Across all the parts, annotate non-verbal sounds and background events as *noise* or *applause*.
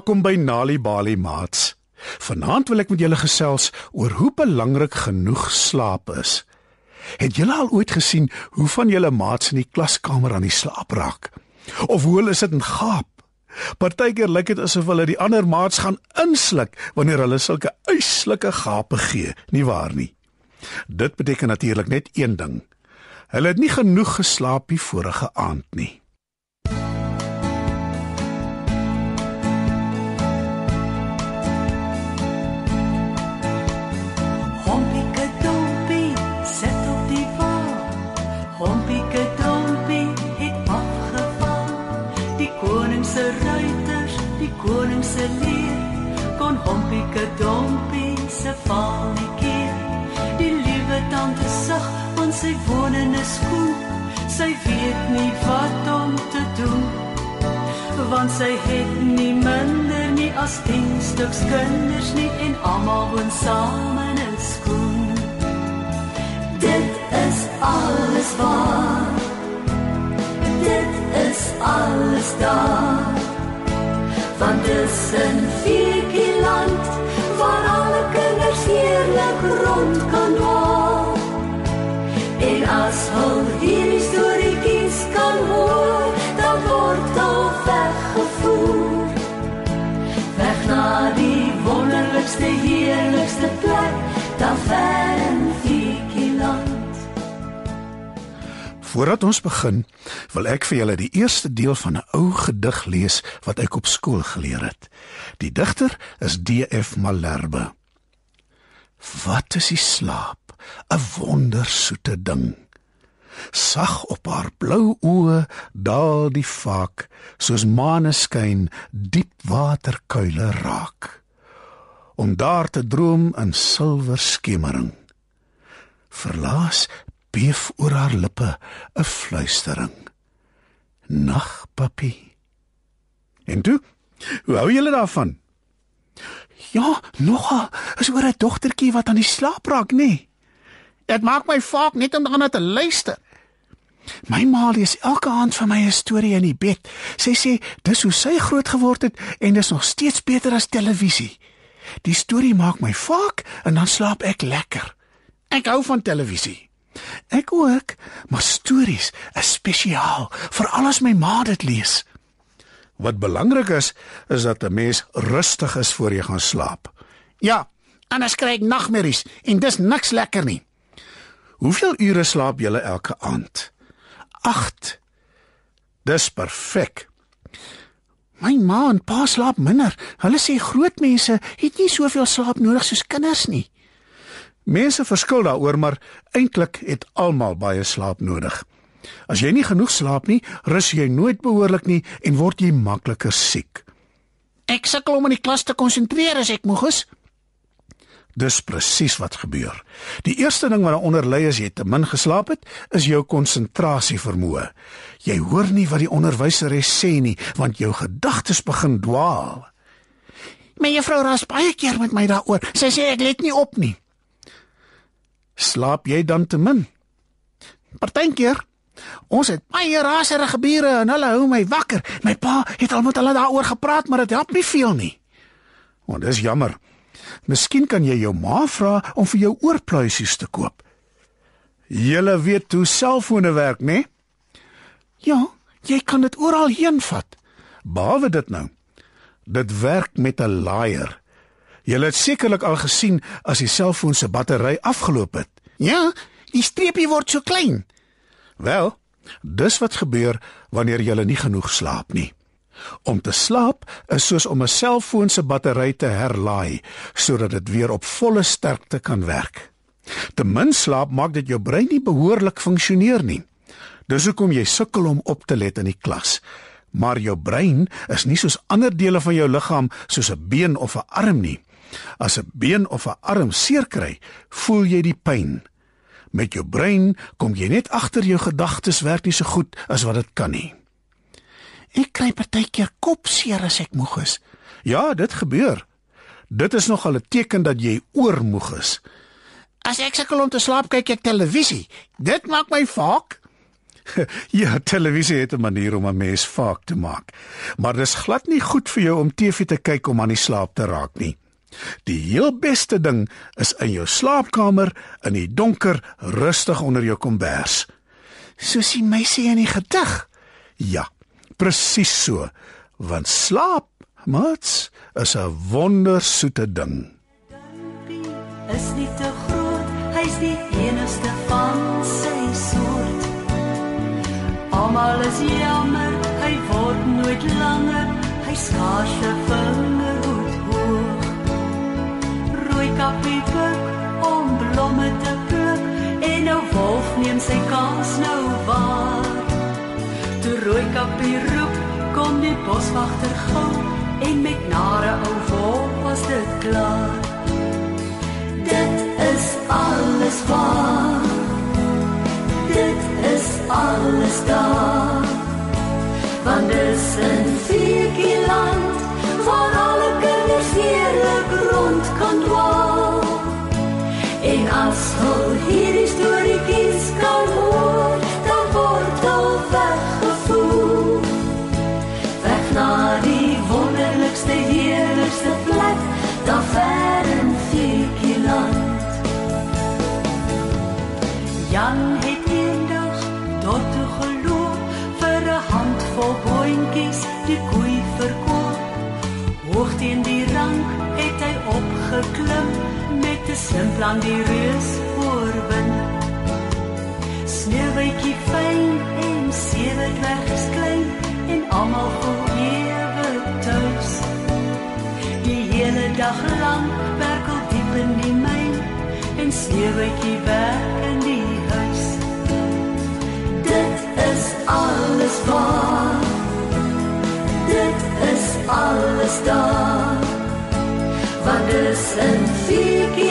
Welkom by Nali Bali Mats. Vanaand wil ek met julle gesels oor hoe belangrik genoeg slaap is. Het julle al ooit gesien hoe van julle maats in die klaskamer aan die slaap raak? Of hoe hulle sit en gaap? Partykeer lyk dit asof hulle die ander maats gaan insluk wanneer hulle sulke uitslike gape gee, nie waar nie? Dit beteken natuurlik net een ding. Hulle het nie genoeg geslaap die vorige aand nie. Die koning se ruiters, die koning se leer, kon Hompieke dompie se val nie keer. Die liewe tante sug, want sy woon in 'n skoen. Sy weet nie wat om te doen. Want sy het nie minder nie as 10 stuks kinders nie en almal woon saam in 'n skoen. Dit is alles waar. Dit alles daar. Want dis 'n vierkie land waar alle kinders heerlik rond kan loop. En as hul hierdie storieetjies kan hoor, dan word hulle weggevoer. Weg na die wonderlikste, heerlikste Voordat ons begin, wil ek vir julle die eerste deel van 'n ou gedig lees wat ek op skool geleer het. Die digter is D.F. Malherbe. Wat is die slaap? 'n Wondersoete ding. Sag op haar blou oë daal die vaak soos maaneskyn diep waterkuile raak. Om daar te droom in silwer skemering. Verlaas beef oor haar lippe 'n fluistering. Nag, papie. En toe, hoe hou julle daarvan? Ja, nogal, is oor 'n dogtertjie wat aan die slaap raak, nê? Nee. Dit maak my vaak net om daarna te luister. My ma lees elke aand vir my 'n storie in die bed. Sy sê dis hoe sy groot geword het en dis nog steeds beter as televisie. Die storie maak my vaak en dan slaap ek lekker. Ek hou van televisie. Ek ook, maar stories is spesiaal, veral as my ma dit lees. Wat belangrik is, is dat 'n mens rustig is voor jy gaan slaap. Ja, anders kry ek nagmerries en dis niks lekker nie. Hoeveel ure slaap julle elke aand? 8. Dis perfek. My ma en pa slaap minder. Hulle sê groot mense het nie soveel slaap nodig soos kinders nie. Mense verskil daaroor, maar eintlik het almal baie slaap nodig. As jy nie genoeg slaap nie, rus jy nooit behoorlik nie en word jy makliker siek. Ek sukkel om in die klas te konsentreer as ek moeg is. Dis presies wat gebeur. Die eerste ding wat daaronder lê as jy te min geslaap het, is jou konsentrasie vermoë. Jy hoor nie wat die onderwyseres sê nie, want jou gedagtes begin dwaal. My juffrou raas baie keer met my daaroor. Sy sê ek let nie op nie. Slaap jy dan te min? Partykeer Ons het baie raserige bure en hulle hou my wakker. My pa het al met hulle daaroor gepraat, maar dit help nie veel nie. Want dis jammer. Miskien kan jy jou ma vra om vir jou oorpluisies te koop. Julle weet hoe selfone werk, né? Ja, jy kan dit oral heen vat. Behalwe dit nou. Dit werk met 'n laaier. Julle het sekerlik al gesien as die selfoon se battery afgeloop het. Ja, die streepie word so klein. Wel, dis wat gebeur wanneer jy nie genoeg slaap nie. Om te slaap is soos om 'n selfoon se battery te herlaai sodat dit weer op volle sterkte kan werk. Te min slaap maak dat jou brein nie behoorlik funksioneer nie. Dis hoekom jy sukkel om op te let in die klas. Maar jou brein is nie soos ander dele van jou liggaam soos 'n been of 'n arm nie. As 'n been of 'n arm seer kry, voel jy die pyn. Met jou brein kom jy net agter jou gedagtes werk nie so goed as wat dit kan nie. Ek kry partykeer kopseer as ek moeg is. Ja, dit gebeur. Dit is nogal 'n teken dat jy oormoeg is. As ek sukkel om te slaap, kyk ek televisie. Dit maak my vaak. *laughs* Ja, televisie het 'n manier om 'n mens vaak te maak. Maar dis glad nie goed vir jou om TV te kyk om aan die slaap te raak nie. Die heel beste ding is in jou slaapkamer in die donker, rustig onder jou kombers. Soos die meisie in die gedig. Ja, presies so. Want slaap, mats, is 'n wondersoete ding. Is nie te groot, hy's die enigste van sy soort. Almal is jammer, hy word nooit langer, hy skaars 'n. Rooi kappie pik om blomme te pluk en nou wolf neem sy kans nou waar. Toe rooi kappie roep, kom die boswagter gou en met nare ou wolf was dit klaar. Dit is alles waar. Dit is alles daar. Want dis 'n vierkie land as hulle hierdie storieetjies kan hoor, dan word hulle weggevoer. Weg na die wonderlikste, heerlikste plek, daar ver in vierkie land. Jan het eendag tot toe geloop vir 'n handvol boontjies die koei verkoop. Hoog teen die rank het hy opgeklim slim plan die reus oorwin. Sneeuwwitjie fyn en sewe dwergies klein en almal voel ewe tuis. Die hele dag lank werkel diep in die myn en sneeuwwitjie werk in die huis. Dit is alles waar. Dit is alles daar. Want dis 'n vierkie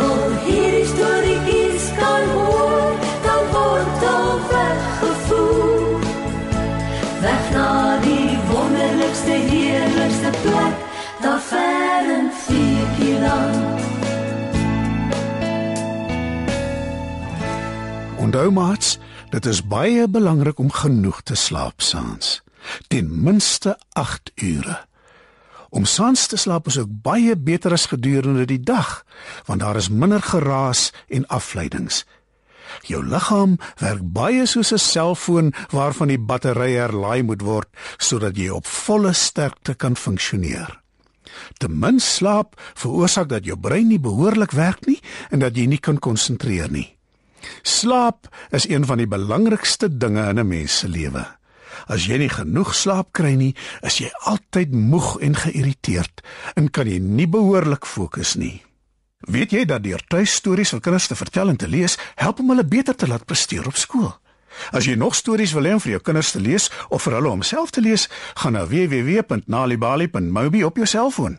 hulle hierdie storieetjies kan hoor, dan word hulle weggevoer. Weg na die wonderlikste, heerlikste plek, daar ver in vierkie land. Onthou maats, dit is baie belangrik om genoeg te slaap saans. Ten minste 8 ure. Om saans te slaap is ook baie beter as gedurende die dag, want daar is minder geraas en afleidings. Jou liggaam werk baie soos 'n selfoon waarvan die battery herlaai moet word sodat jy op volle sterkte kan funksioneer. Te min slaap veroorsaak dat jou brein nie behoorlik werk nie en dat jy nie kan konsentreer nie. Slaap is een van die belangrikste dinge in 'n mens se lewe. As jy nie genoeg slaap kry nie, is jy altyd moeg en geïrriteerd en kan jy nie behoorlik fokus nie. Weet jy dat deur tuistories vir kinders te vertel en te lees, help om hulle beter te laat presteer op skool? As jy nog stories wil hê om vir jou kinders te lees of vir hulle om self te lees, gaan na www.nalibali.mobi op jou selfoon.